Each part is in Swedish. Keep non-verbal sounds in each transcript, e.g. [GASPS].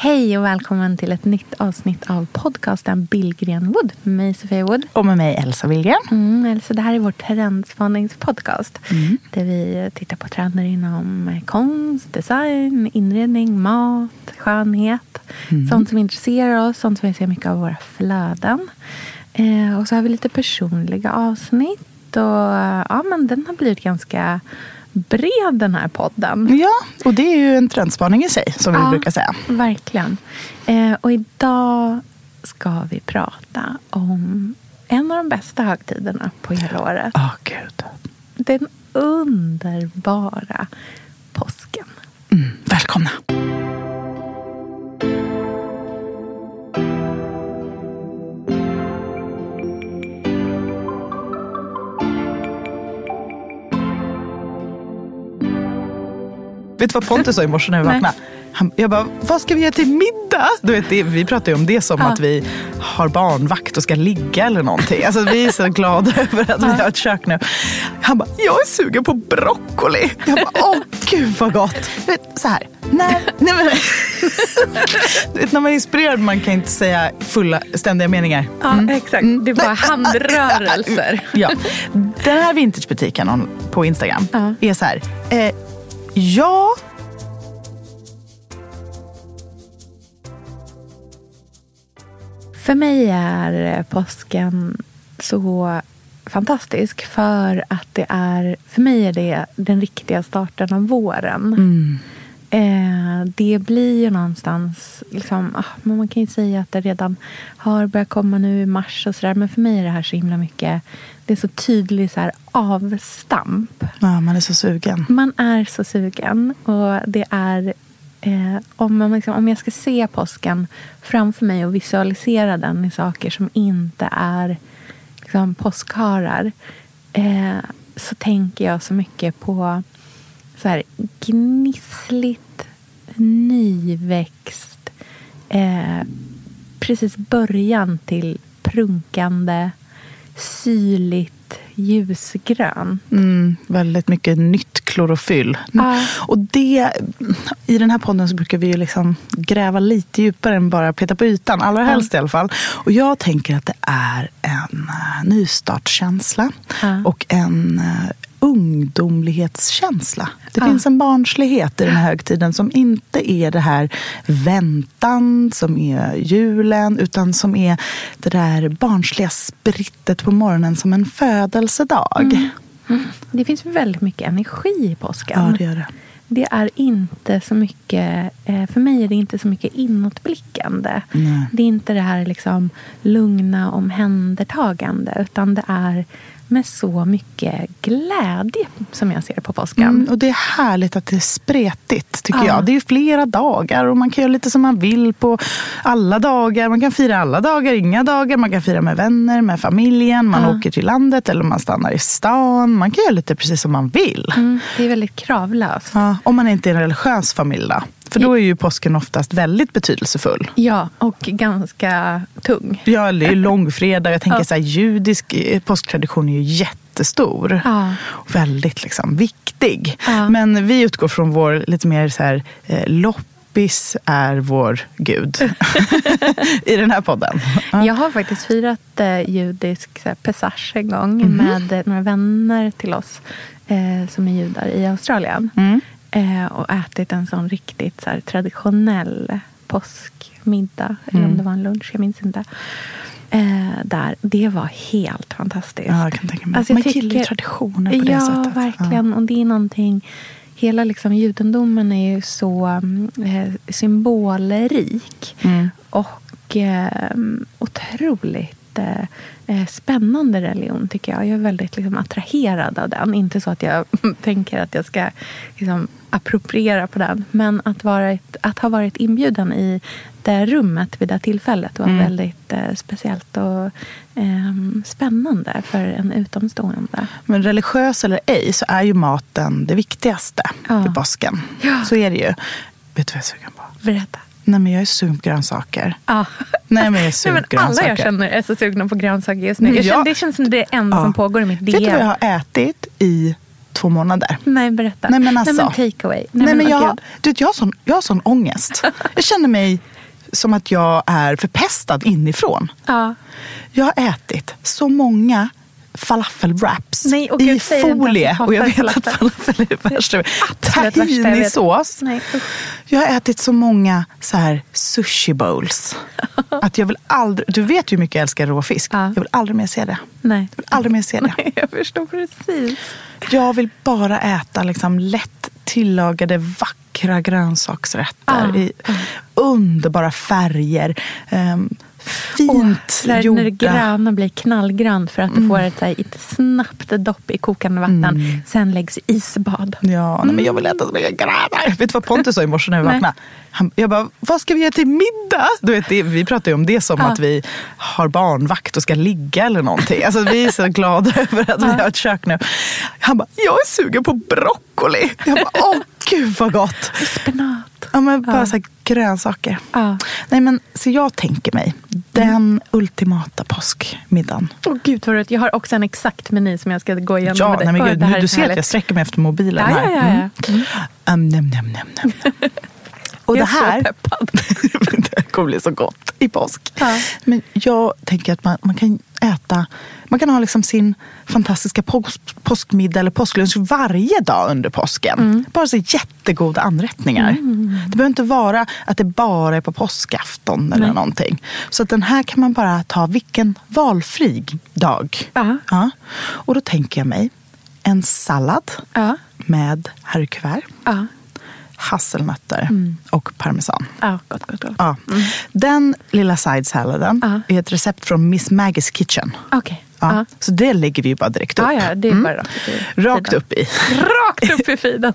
Hej och välkommen till ett nytt avsnitt av podcasten Billgren Wood med mig Sofia Wood. Och med mig Elsa Willgren. Mm, alltså det här är vår trendspaningspodcast mm. där vi tittar på trender inom konst, design, inredning, mat, skönhet. Mm. Sånt som intresserar oss, sånt som vi ser mycket av våra flöden. Eh, och så har vi lite personliga avsnitt och ja, men den har blivit ganska bred den här podden. Ja, och det är ju en trendspaning i sig som vi ja, brukar säga. Verkligen. Eh, och idag ska vi prata om en av de bästa högtiderna på hela året. Oh, Gud. Den underbara påsken. Mm, välkomna. Vet du vad Pontus sa i morse när vi vaknade? Han, jag bara, vad ska vi göra till middag? Du vet, det, vi pratar ju om det som ja. att vi har barnvakt och ska ligga eller någonting. Alltså, vi är så glada [LAUGHS] över att vi har ett kök nu. Han bara, jag är sugen på broccoli. Jag bara, åh gud vad gott. Vet, så här, nej, nej men, [LAUGHS] du vet, när man är inspirerad man kan inte säga fulla, ständiga meningar. Ja, mm. exakt. Det är bara [LAUGHS] handrörelser. ja. Den här vintagebutiken på Instagram ja. är så här, eh, Ja. För mig är påsken så fantastisk för att det är, för mig är det den riktiga starten av våren. Mm. Eh, det blir ju någonstans, liksom, ah, man kan ju säga att det redan har börjat komma nu i mars och sådär. Men för mig är det här så himla mycket det är så här avstamp. Ja, man är så sugen. Man är så sugen. Och det är... Eh, om, man liksom, om jag ska se påsken framför mig och visualisera den i saker som inte är liksom, påskharar eh, så tänker jag så mycket på så här, gnissligt, nyväxt eh, precis början till prunkande syrligt ljusgrön. Mm, väldigt mycket nytt klorofyll. Ah. Och det, I den här podden så brukar vi ju liksom gräva lite djupare än bara peta på ytan. Allra helst ah. i alla fall. Och jag tänker att det är en uh, nystartskänsla ah. och en uh, ungdomlighetskänsla. Det ja. finns en barnslighet i den här högtiden som inte är det här väntan som är julen utan som är det där barnsliga sprittet på morgonen som en födelsedag. Mm. Mm. Det finns väldigt mycket energi i påsken. Ja, det gör det. Det är inte så mycket, eh, för mig är det inte så mycket inåtblickande. Nej. Det är inte det här liksom lugna omhändertagande utan det är med så mycket glädje som jag ser på påsken. Mm, och det är härligt att det är spretigt tycker ja. jag. Det är flera dagar och man kan göra lite som man vill på alla dagar. Man kan fira alla dagar, inga dagar. Man kan fira med vänner, med familjen. Man ja. åker till landet eller man stannar i stan. Man kan göra lite precis som man vill. Mm, det är väldigt kravlöst. Ja, om man inte är en religiös familj då. För då är ju påsken oftast väldigt betydelsefull. Ja, och ganska tung. Ja, det är långfredag. Jag tänker ja. så här, judisk eh, påsktradition är ju jättestor. Ja. Och väldigt liksom, viktig. Ja. Men vi utgår från vår lite mer så här, eh, loppis är vår gud [LAUGHS] [LAUGHS] i den här podden. Ja. Jag har faktiskt firat eh, judisk pesach en gång mm. med eh, några vänner till oss eh, som är judar i Australien. Mm. Eh, och ätit en sån riktigt så här, traditionell påskmiddag. Mm. Eller om mm. det var en lunch, jag minns inte. Eh, där. Det var helt fantastiskt. Ja, jag kan tänka mig. Alltså, Man tycker, gillar traditioner på ja, det sättet. Verkligen. Ja. Och det är någonting... Hela liksom, judendomen är ju så eh, symbolrik. Mm. Och och eh, otroligt eh, spännande religion tycker jag. Jag är väldigt liksom, attraherad av den. Inte så att jag [LAUGHS] tänker att jag ska liksom, appropriera på den. Men att, varit, att ha varit inbjuden i det rummet vid det tillfället var Mm. väldigt eh, speciellt och eh, spännande för en utomstående. Men religiös eller ej så är ju maten det viktigaste Ja. för påsken. Ja. Så är det ju. Vet du vad jag är sugen på? Berätta. Nej men jag är sugen på grönsaker. Ja. Nej men jag är [LAUGHS] Nej, sugen men på alla grönsaker. jag känner är så sugna på grönsaker just nu. Jag Ja. känner, det känns som det är en Ja. som pågår i mitt DM. Vet du vad jag har ätit i två månader? Nej, berätta. Nej, men alltså. Nej, men take away. Nej, men åh, jag, gud. du vet, jag, har sån, jag har sån ångest. [LAUGHS] Jag känner mig som att jag är förpestad inifrån. Ja. Jag har ätit så många falafelwraps Nej, och i folie. Och jag vet att falafel är värsta. Tahinisås. Jag har ätit så många så här sushi bowls. [LAUGHS] Att jag vill aldrig, du vet ju hur mycket jag älskar råfisk. Ja. Jag vill aldrig mer se det. Nej. Jag vill aldrig mer se det. [LAUGHS] Nej, jag förstår precis. Jag vill bara äta liksom lätt tillagade vackra grönsaksrätter Ah, i underbara färger. Um, fint Åh, när, när det gröna blir knallgrönt för att du får ett, här, ett snabbt dopp i kokande vatten. Sen läggs isbad. Ja, nej, men jag vill äta så mycket gröna. [LAUGHS] Vet du vad Pontus sa i morse när vi vaknade? Han, jag bara, vad ska vi göra till middag? Du vet, det, vi pratar ju om det som Ja. att vi har barnvakt och ska ligga eller någonting. Alltså, vi är så glada [LAUGHS] över att vi har ett kök nu. Han bara, jag är sugen på broccoli. Jag bara, åh gud vad gott. Spenat. Ja, men bara Ja. så här grönsaker. Ja. Nej, men, så jag tänker mig den ultimata påskmiddagen. Åh gud vad roligt. Jag har också en exakt meny som jag ska gå igenom Ja, med dig. nej, men gud, här nu, du ser att härligt. jag sträcker mig efter mobilen Ja, här. ja, ja, ja. Mm. Um, nem, nem, nem, nem. [LAUGHS] Och Jag det är så här peppad. [LAUGHS] kommer bli så gott i påsk. Ja. Men jag tänker att man, man kan äta, man kan ha liksom sin fantastiska pås, påskmiddag eller påsklunch varje dag under påsken. Mm. Bara så jättegoda anrättningar. Det behöver inte vara att det bara är på påskafton eller Nej. någonting. Så att den här kan man bara ta vilken valfri dag. Ja. Ja. Och då tänker jag mig en sallad Ja. med haricots verts, Ja. Hasselnötter Mm. och parmesan. ja, gott, gott, gott. Ja. Den lilla side saladen Ja. är ett recept från Miss Maggie's Kitchen. Okej. Ja. Så det lägger vi bara direkt upp. Ja, ja, det är bara rakt Rakt upp i. Rakt upp i [LAUGHS] feeden.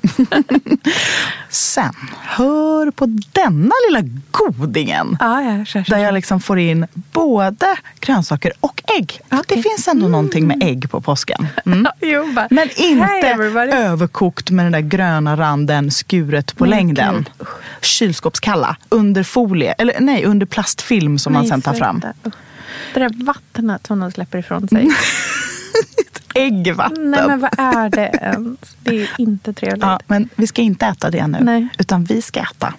Sen, hör på denna lilla godingen. ja, ja, kör, kör. Där jag liksom får in både grönsaker och ägg. Okej. Det finns ändå någonting med ägg på påsken. Mm. [LAUGHS] Jo, bara, Men "Hey, inte everybody." överkokt med den där gröna randen skuret på Nej, längden. gud. Kylskåpskalla under folie, eller nej, under plastfilm som man Nej, sen tar fram. sluta. Det där vattnet som de släpper ifrån sig. [LAUGHS] Äggvatten. Nej, men vad är det ens? Det är inte trevligt. Ja, men vi ska inte äta det nu. Nej. Utan vi ska äta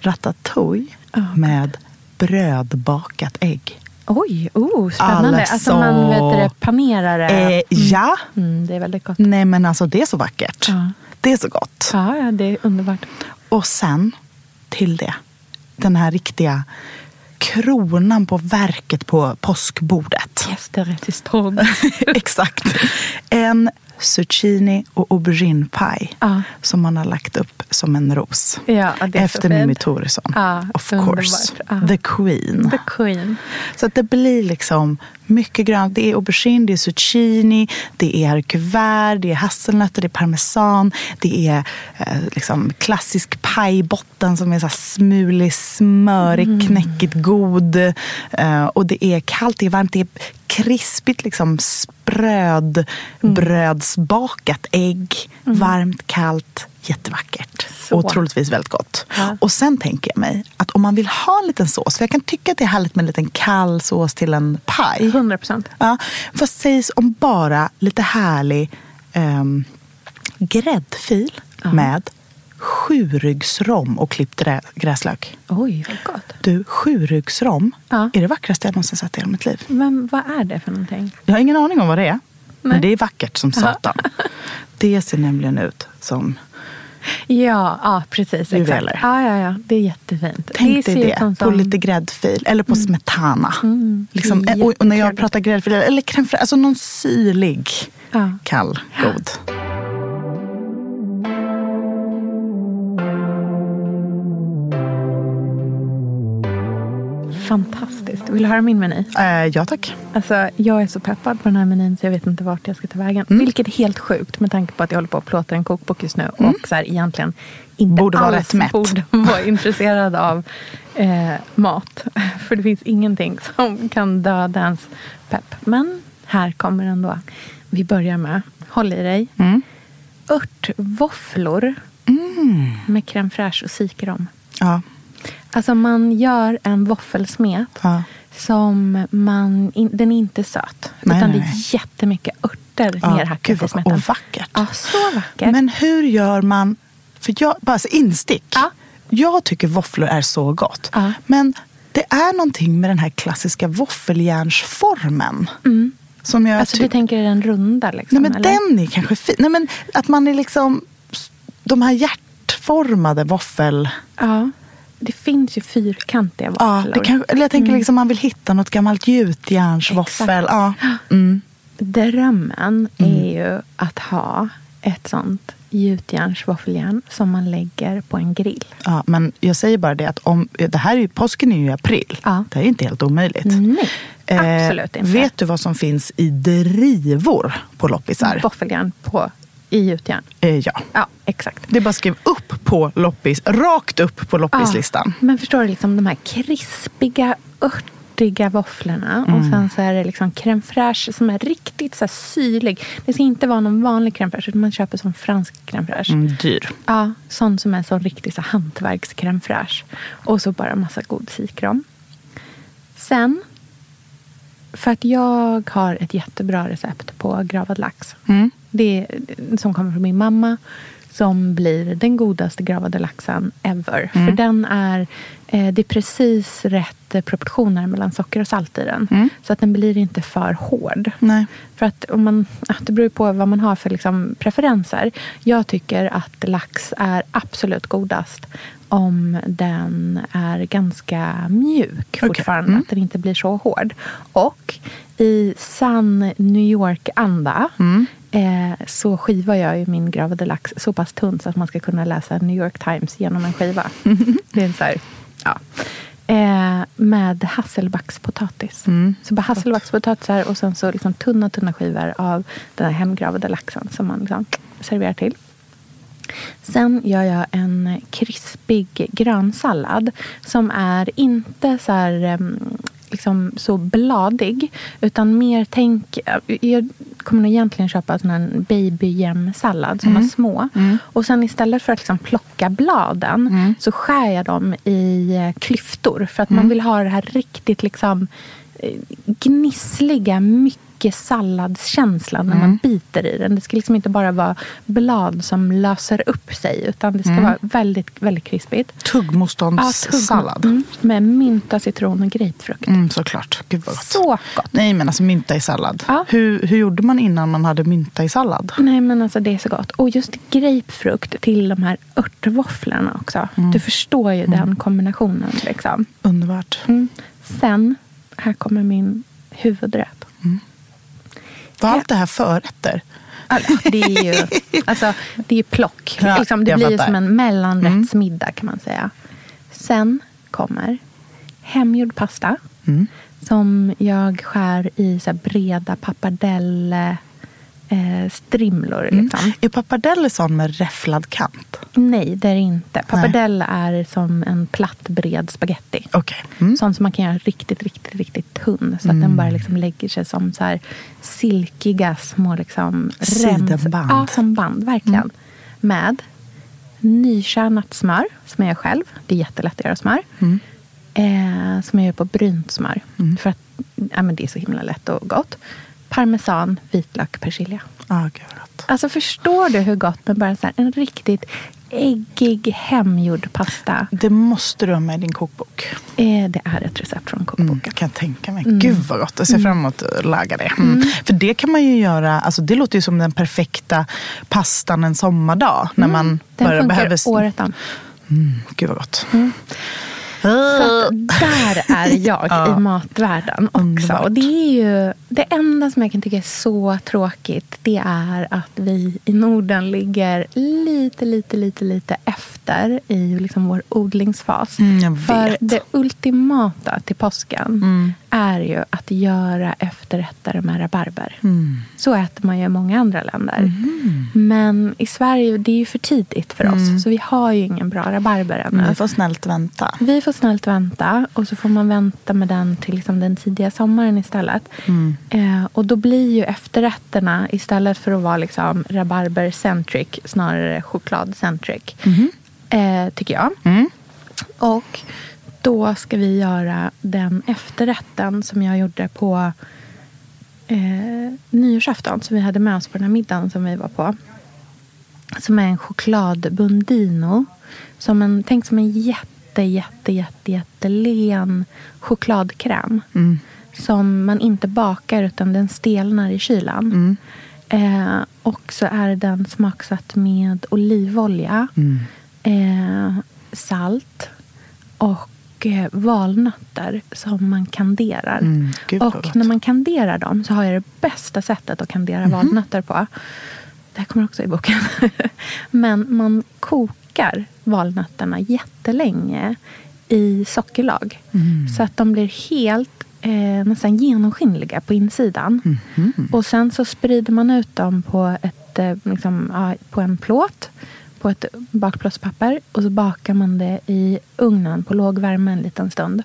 ratatouille Ja. med brödbakat ägg. Oj, oh, spännande. Alltså- Alltså man vet det, panerar det. Eh, ja, Mm, det är väldigt gott. nej men alltså det är så vackert. Ja. Det är så gott. Ja, ja, det är underbart. Och sen till det, den här riktiga kronan på verket på påskbordet. Yes, det är resistans. [LAUGHS] Exakt. En zucchini och auberginepaj Ja. som man har lagt upp som en ros. Ja, Efter Mimmi. Thoresson. Ja, of course. Ja. The Queen. The Queen. Så att det blir liksom mycket grönt. Det är aubergine, det är zucchini, det är verts, det är hasselnötter, det är parmesan. Det är eh, liksom klassisk pajbotten som är så smulig, smörig, Mm. knäckigt god. Eh, och det är kallt, det är varmt, det är krispigt liksom spröd, Mm. brödsbakat ägg. Varmt, kallt, jättevackert. Så. Och troligtvis väldigt gott. Ja. Och sen tänker jag mig att om man vill ha en liten sås, för jag kan tycka att det är härligt med en liten kall sås till en paj. 100 procent. Ja, vad sägs om bara lite härlig ehm, gräddfil med sjuryggsrom och klippt grä- gräslök? Oj, vad gott. Du, sjuryggsrom Ja. är det vackraste jag någonsin sett i hela mitt liv. Men vad är det för någonting? Jag har ingen aning om vad det är, men Nej. det är vackert som satan. [LAUGHS] Det ser nämligen ut som Ja, ja precis. Juveler. Exakt. Ja, ja, ja. Det är jättefint. Tänk dig det, som- på lite gräddfil eller på smetana. Liksom, det är och, och när jag pratar gräddfil, eller crème alltså någon syrlig, Ja. kall, god. Fantastiskt. Vill du höra min meny? Eh, ja tack. Alltså, jag är så peppad på den här menyn så jag vet inte vart jag ska ta vägen. Mm. Vilket är helt sjukt med tanke på att jag håller på att plåta en kokbok just nu. Och så här, egentligen inte Borde vara alls rätt mätt. borde [LAUGHS] vara intresserad av eh, mat. [LAUGHS] För det finns ingenting som kan döda ens pepp. Men här kommer den då. Vi börjar med, håll i dig, Mm. örtvåfflor med crème fraîche och sikrom. Ja. Alltså man gör en våffelsmet Ja. som man, in, den är inte söt. Nej, utan nej, det nej. är jättemycket örter Ja, nerhackat i smeten. och vackert. Ja, så vackert. Men hur gör man, för jag, bara så instick. Ja. Jag tycker våfflor är så gott. Ja. Men det är någonting med den här klassiska våffeljärnsformen. Som jag alltså du tänker den runda liksom? Nej men eller? den är kanske fin. Nej men att man är liksom, de här hjärtformade våffel... Ja. Det finns ju fyrkantiga Ja, våfflor. det kan, eller jag tänker liksom man vill hitta något gammalt gjutjärnsvåffel. Ja. Mm. Drömmen är ju att ha ett sånt gjutjärnsvåffeljärn som man lägger på en grill. Ja, men jag säger bara det att om, det här är ju, påsken är ju i april. Ja. Det här är inte helt omöjligt. Nej, Eh, absolut inte. Vet du vad som finns i drivor på loppisar? Våffeljärn på, i gjutjärn. Eh, ja. Ja, exakt. Det är bara skriv upp på loppis, rakt upp på loppislistan. Ja, men förstår du, liksom de här krispiga, örtiga våfflorna. Och Mm. sen så är det liksom crème fraîche som är riktigt så syrlig. Det ska inte vara någon vanlig crème fraîche, utan man köper som fransk crème fraîche. Mm, dyr. Ja, sån som är sån riktig så hantverks crème fraîche. Och så bara massa god sikrom. Sen, för att jag har ett jättebra recept på gravad lax. Mm. Det är, som kommer från min mamma. Som blir den godaste gravade laxen ever. Mm. För den är, eh, det är precis rätt proportioner mellan socker och salt i den. Mm. Så att den blir inte för hård. Nej. För att om man, det beror på vad man har för liksom preferenser. Jag tycker att lax är absolut godast om den är ganska mjuk Okej. fortfarande. Mm. Att den inte blir så hård. Och i sann New York-anda Mm. Eh, så skivar jag ju min gravade lax så pass tunt så att man ska kunna läsa New York Times genom en skiva. [LAUGHS] det är en så här, ja. Eh, med hasselbackspotatis. Mm. Så bara hasselbackspotatisar och sen så liksom tunna, tunna skivor av den här hemgravade laxen som man liksom serverar till. Sen gör jag en krispig grönsallad som är inte så här, em, liksom så bladig. Utan mer tänk... Jag kommer nog egentligen köpa sån här babyjämsallad som är små. Och sen istället för att liksom plocka bladen så skär jag dem i eh, klyftor. För att man vill ha det här riktigt liksom eh, gnissliga, mycket salladskänslan när man biter i den. Det ska liksom inte bara vara blad som löser upp sig utan det ska vara väldigt, väldigt krispigt. Tuggmotståndssallad. Mm, med mynta, citron och grapefrukt. Mm, såklart. Gud vad gott. Så gott! Nej men alltså mynta i sallad. Ja. Hur, hur gjorde man innan man hade mynta i sallad? Nej men alltså det är så gott. Och just grapefrukt till de här örtvåfflorna också. Du förstår ju den kombinationen. Liksom. Underbart. Mm. Sen, här kommer min huvudrätt. Var allt det här förrätter? Alltså, det är ju [LAUGHS] alltså, det är plock. Ja, liksom, det blir. Mm. som en mellanrättsmiddag kan man säga. Sen kommer hemgjord pasta. Mm. Som jag skär i så breda pappardelle eh, strimlor. Liksom. Är pappardelle sån med räfflad kant? Nej, det är det inte. Pappardelle är som en platt bred spaghetti. Okej. Mm. Sån som man kan göra riktigt, riktigt, riktigt tunn. Så att den bara liksom lägger sig som så här silkiga små liksom Sidenband. Ja, som band. Verkligen. Med nykärnat smör som jag gör själv. Det är jättelätt att göra smör. Eh, som jag gör på brynt smör. För att ja, men det är så himla lätt och gott. Parmesan, vitlök, persilja. Ah, gott. Alltså förstår du hur gott med bara så här, en riktigt äggig hemgjord pasta. Det måste du ha med i din kokbok. Eh, det är ett recept från kokboken. Mm, kan jag tänka mig. Gud vad gott. Jag ser fram emot att laga det. Mm. För det kan man ju göra, alltså det låter ju som den perfekta pastan en sommardag. När man Den bara funkar behöver... året om. Mm, gud vad gott. Så att där är jag [LAUGHS] Ja. i matvärlden också. Underbart. Och det är ju det enda som jag kan tycka är så tråkigt. Det är att vi i Norden ligger lite, lite, lite, lite efter i liksom vår odlingsfas. Mm, För det ultimata till påsken Mm. är ju att göra efterrätter med rabarber. Mm. Så äter man ju i många andra länder. Men i Sverige, det är ju för tidigt för oss. Så vi har ju ingen bra rabarber ännu. Mm. Vi får snällt vänta. Vi får snällt vänta och så får man vänta med den till liksom den tidiga sommaren istället. Mm. Eh, och då blir ju efterrätterna istället för att vara liksom rabarber-centric snarare choklad-centric. Eh, tycker jag. Mm. Och då ska vi göra den efterrätten som jag gjorde på eh, nyårsafton. Som vi hade med oss på den här middagen som vi var på. Som är en chokladbundino. Som en, tänk som en jätte, jätte, jätte, jättelen chokladkräm. Mm. Som man inte bakar utan den stelnar i kylan. Eh, och så är den smaksatt med olivolja, eh, salt och eh, valnötter som man kanderar. Mm, gud och när man kanderar dem så har jag det bästa sättet att kandera Mhm. valnötter på. Det här kommer också i boken. [LAUGHS] Men man kokar valnötterna jättelänge i sockerlag. Mm. Så att de blir helt eh, nästan genomskinliga på insidan. Mhm. Och sen så sprider man ut dem på, ett, eh, liksom, ja, på en plåt. På ett bakplåtspapper. Och så bakar man det i ugnen på låg värme en liten stund.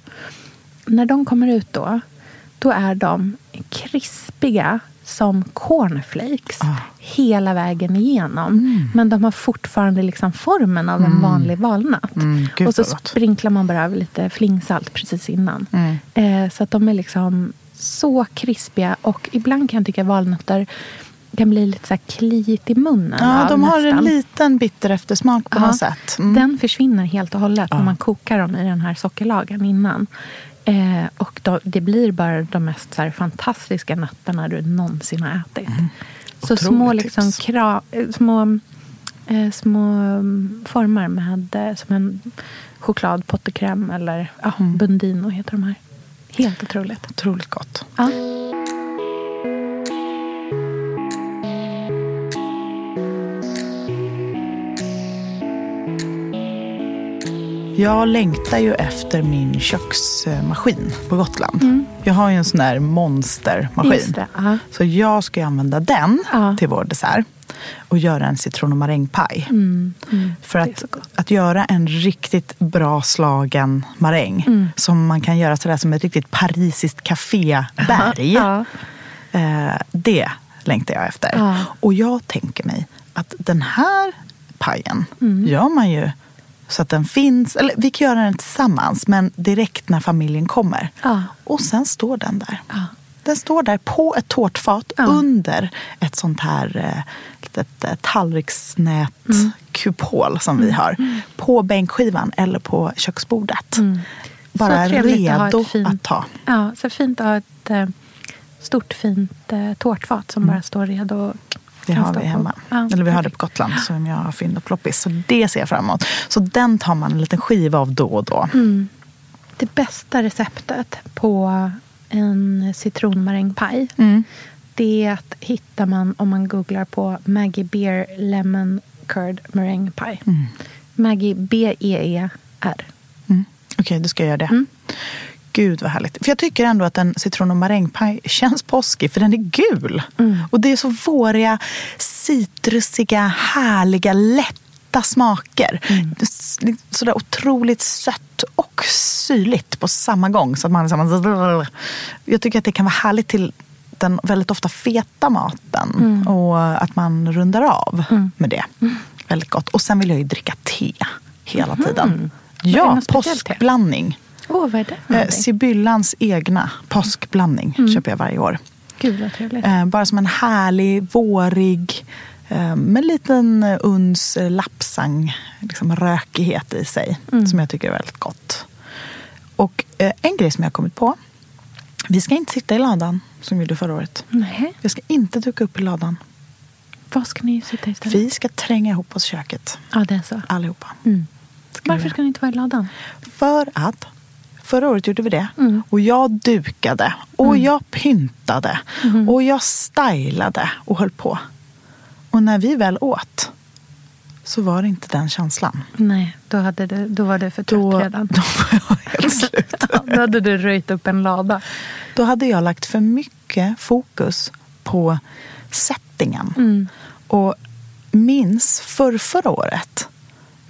När de kommer ut då, då är de krispiga som cornflakes Ah. hela vägen igenom. Men de har fortfarande liksom formen av en vanlig valnöt. Mm, och så sprinklar man bara över lite flingsalt precis innan. Mm. Eh, så att de är liksom så krispiga. Och ibland kan jag tycka valnötter kan bli lite så här kliigt i munnen. Ja, de har en liten bitter eftersmak på Ja, något sätt. Mm. Den försvinner helt och hållet Ja. när man kokar dem i den här sockerlagen innan. Eh, och då, det blir bara de mest så fantastiska nötterna du någonsin har ätit. Så Otroligt små, liksom, kra, eh, små, eh, små mm, former med eh, som en chokladpottekräm eller ja, Mm. bundino heter de här. Helt otroligt. Otroligt gott. Ja. Jag längtar ju efter min köksmaskin på Gotland. Mm. Jag har ju en sån där monstermaskin. Det. Så jag ska använda den Ja. till vår dessert. Och göra en citron och marängpaj. Mm, mm. För att, att göra en riktigt bra slagen maräng. Mm. Som man kan göra sådär som ett riktigt parisiskt kaféberg. Ja. Eh, det längtar jag efter. Och jag tänker mig att den här pajen Mm. gör man ju så att den finns, eller vi kan göra den tillsammans men direkt när familjen kommer. Ja. Och sen står den där. Ja. Den står där på ett tårtfat Ja. under ett sånt här eh, litet eh, tallriksnät-kupol som Mm. vi har. På bänkskivan eller på köksbordet. Bara Så trevligt att redo fint- att ta. Ja, så fint att ha ett eh, stort fint eh, tårtfat som bara står redo. och Det har vi hemma. Ja, Eller vi har det på. Gotland som jag har fynd och ploppis. Så det ser jag fram emot. Så den tar man en liten skiva av då och då. Mm. Det bästa receptet på en citronmarängpaj Mm. det är att hittar man om man googlar på Maggie Beer Lemon Curd Meringue Pie. Mm. Maggie B-E-E-R. Mm. Okej, då ska jag göra det. Mm. Gud vad härligt. För jag tycker ändå att en citron och marängpaj [LAUGHS] känns påskig för den är gul. Mm. Och det är så våriga, citrusiga, härliga, lätta smaker. Mm. Sådär otroligt sött och syrligt på samma gång. Så att man liksom, jag tycker att det kan vara härligt till den väldigt ofta feta maten. Mm. Och att man rundar av med det. Väldigt gott. Och sen vill jag ju dricka te hela tiden. Mm. Vad är Ja, speciellt te? Åh, vad är det Eh? Sibyllans egna påskblandning Mm. köper jag varje år. Gud vad trevligt. Eh, bara som en härlig, vårig, eh, med liten uns lapsang, liksom rökighet i sig. Mm. Som jag tycker är väldigt gott. Och eh, en grej som jag har kommit på. Vi ska inte sitta i ladan som vi gjorde förra året. Nej, Jag ska inte duka upp i ladan. vad ska ni sitta istället? Vi ska tränga ihop oss i köket. Ja, det är så. Allihopa. Mm. Varför ska den inte vara i ladan? För att förra året gjorde vi det. Mm. Och jag dukade och jag pyntade Mm. och jag stylade och höll på. Och när vi väl åt så var det inte den känslan. Nej, då, hade du, då var du för trött Då, redan. då var jag helt [LAUGHS] slut. då hade du röjt upp en lada. Då hade jag lagt för mycket fokus på settingen. Mm. Och minns för förra året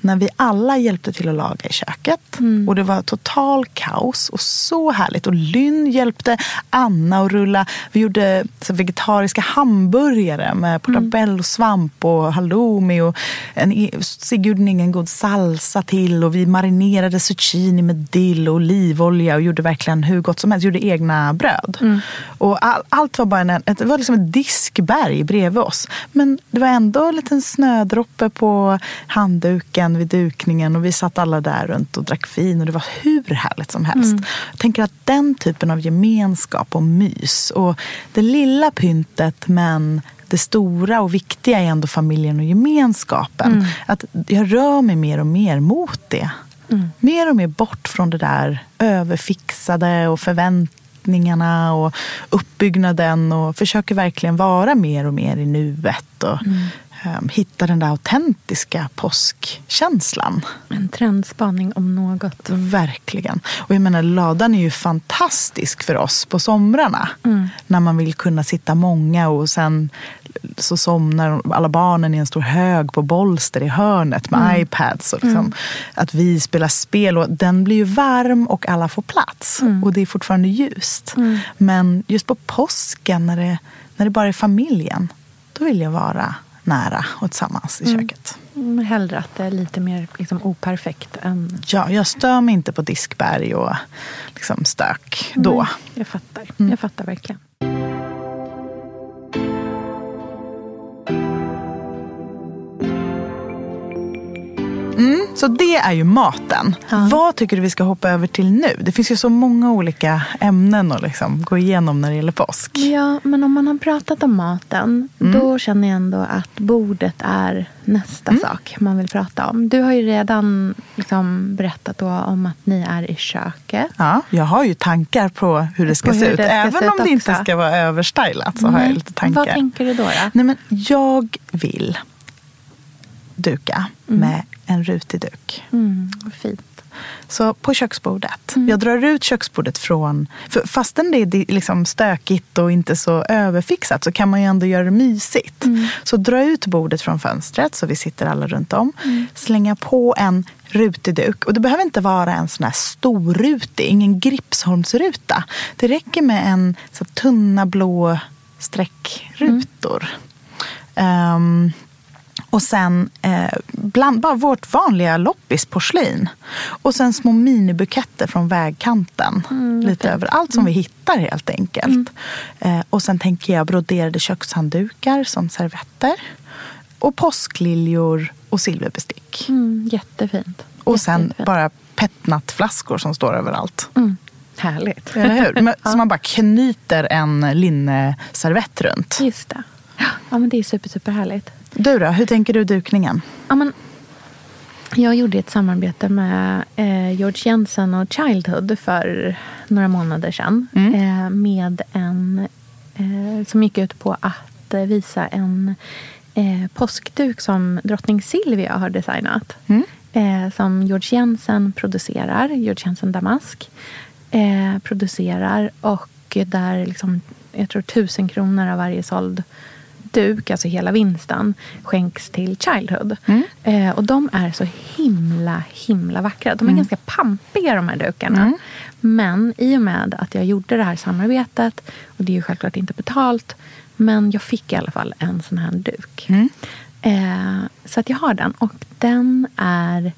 när vi alla hjälpte till att laga i köket. Mm. Och det var total kaos och så härligt. Och Lynn hjälpte Anna att rulla. Vi gjorde vegetariska hamburgare med portabellosvamp och halloumi. Och en, e- Sigge gjorde en god salsa till. Och vi marinerade zucchini med dill och olivolja och gjorde verkligen hur gott som helst. Gjorde egna bröd. Och all, allt var bara en, ett, det var liksom ett diskberg bredvid oss. Men det var ändå en liten snödroppe på handduken vid dukningen och vi satt alla där runt och drack vin och det var hur härligt som helst. Jag tänker att den typen av gemenskap och mys och det lilla pyntet men det stora och viktiga är ändå familjen och gemenskapen. Att jag rör mig mer och mer mot det. Mer och mer bort från det där överfixade och förväntningarna och uppbyggnaden och försöker verkligen vara mer och mer i nuet och ehm, hitta den där autentiska påskkänslan. En trendspaning om något. Verkligen. Och jag menar, ladan är ju fantastisk för oss på somrarna. När man vill kunna sitta många och sen så somnar alla barnen i en stor hög på bolster i hörnet med iPads. Och liksom, Att vi spelar spel och den blir ju varm och alla får plats. Och det är fortfarande ljust. Men just på påsken när det, när det bara är familjen, då vill jag vara nära och tillsammans i köket. Mm, Hellre att det är lite mer liksom, operfekt än... Ja, jag stör mig inte på diskberg och liksom stök då. Nej, jag fattar. Jag fattar verkligen. Så det är ju maten. Ja. Vad tycker du vi ska hoppa över till nu? Det finns ju så många olika ämnen att liksom gå igenom när det gäller påsk. Ja, men om man har pratat om maten, då känner jag ändå att bordet är nästa sak man vill prata om. Du har ju redan liksom berättat om att ni är i köket. Ja, jag har ju tankar på hur det ska På se hur ut. det ska Även se ut om det inte ska vara överstylat så har jag Nej. lite tankar. Vad tänker du då? då? Nej, men jag vill duka med en rutig duk. Mm, fint. Så på köksbordet. Jag drar ut köksbordet från... För fastän det är liksom stökigt och inte så överfixat så kan man ju ändå göra det mysigt. Så dra ut bordet från fönstret så vi sitter alla runt om. Slänga på en rutig duk. Och det behöver inte vara en sån här stor rutig, ingen Gripsholmsruta. Det räcker med en så tunna blå streckrutor. Ehm, och sen eh, bland, bara vårt vanliga loppisporslin. Och sen små minibuketter från vägkanten. lite över allt som vi hittar helt enkelt. Eh, och sen tänker jag broderade kökshanddukar som servetter. Och påskliljor och silverbestick. Mm, jättefint. Och sen Jättefint. bara petnatflaskor som står överallt. Mm, härligt. Eller hur? Men, [LAUGHS] Så man bara knyter en linneservett runt. Just det. Ja, men det är super, super härligt. Du då, hur tänker du dukningen? Ja, men jag gjorde ett samarbete med eh, George Jensen och Childhood för några månader sedan. Eh, med en eh, som gick ut på att visa en eh, påskduk som drottning Silvia har designat. Eh, som George Jensen producerar, George Jensen Damask. Eh, producerar och där liksom, jag tror tusen kronor av varje såld duk, alltså hela vinsten, skänks till Childhood. Eh, och de är så himla, himla vackra. De är ganska pampiga de här dukarna. Men i och med att jag gjorde det här samarbetet, och det är ju självklart inte betalt, men jag fick i alla fall en sån här duk. Eh, så att jag har den. Och den är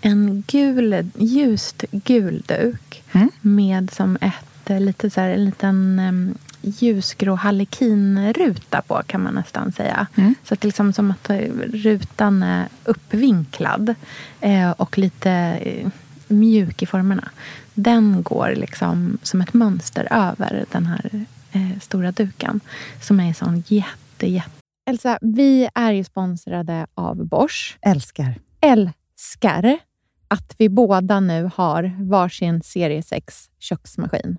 en gul, ljust gul duk med som ett eh, lite så här, en liten um, ljusgrå harlekinruta på kan man nästan säga. Så att det är liksom som att eh, rutan är uppvinklad eh, och lite eh, mjuk i formerna. Den går liksom som ett mönster över den här eh, stora duken som är sån jätte, jätte Elsa, vi är ju sponsrade av Bosch. Älskar. Älskar att vi båda nu har varsin serie 6 köksmaskin.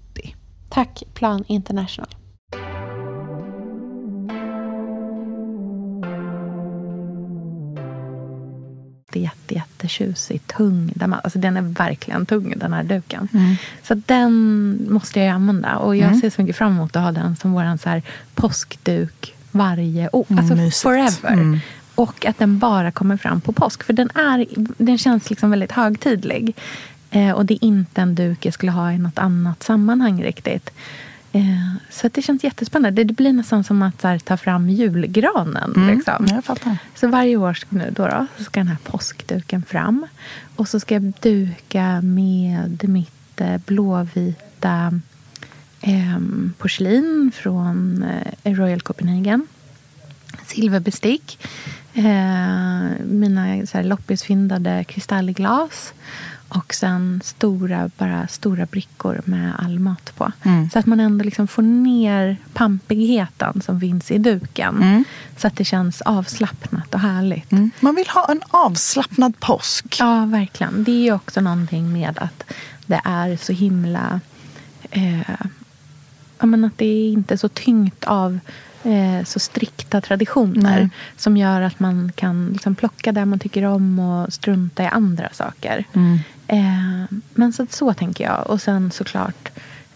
Tack Plan International. Jätte, jättetjusig, tung. Den, alltså den är verkligen tung, den här duken. Så den måste jag använda. Och jag ser så mycket fram emot att ha den som vår så här påskduk varje år. Alltså mysigt. forever. Mm. Och att den bara kommer fram på påsk. För den, är, den känns liksom väldigt högtidlig. Eh, och det är inte en duk jag skulle ha i något annat sammanhang riktigt. Eh, så det känns jättespännande. Det blir nästan som att här, ta fram julgranen. Liksom. Jag fattar. Så varje år nu då, då, så ska den här påskduken fram. Och så ska jag duka med mitt eh, blåvita eh, porslin från eh, Royal Copenhagen. Silverbestick. Eh, mina så här, loppisfyndade kristallglas. Och sen stora, bara stora brickor med all mat på. Så att man ändå liksom får ner pampigheten som finns i duken. Så att det känns avslappnat och härligt. Mm. Man vill ha en avslappnad påsk. Ja, verkligen. Det är ju också någonting med att det är så himla... Eh, ja, men att det är inte så tyngt av eh, så strikta traditioner Nej. som gör att man kan liksom plocka det man tycker om och strunta i andra saker. Eh, men så, så tänker jag. Och sen såklart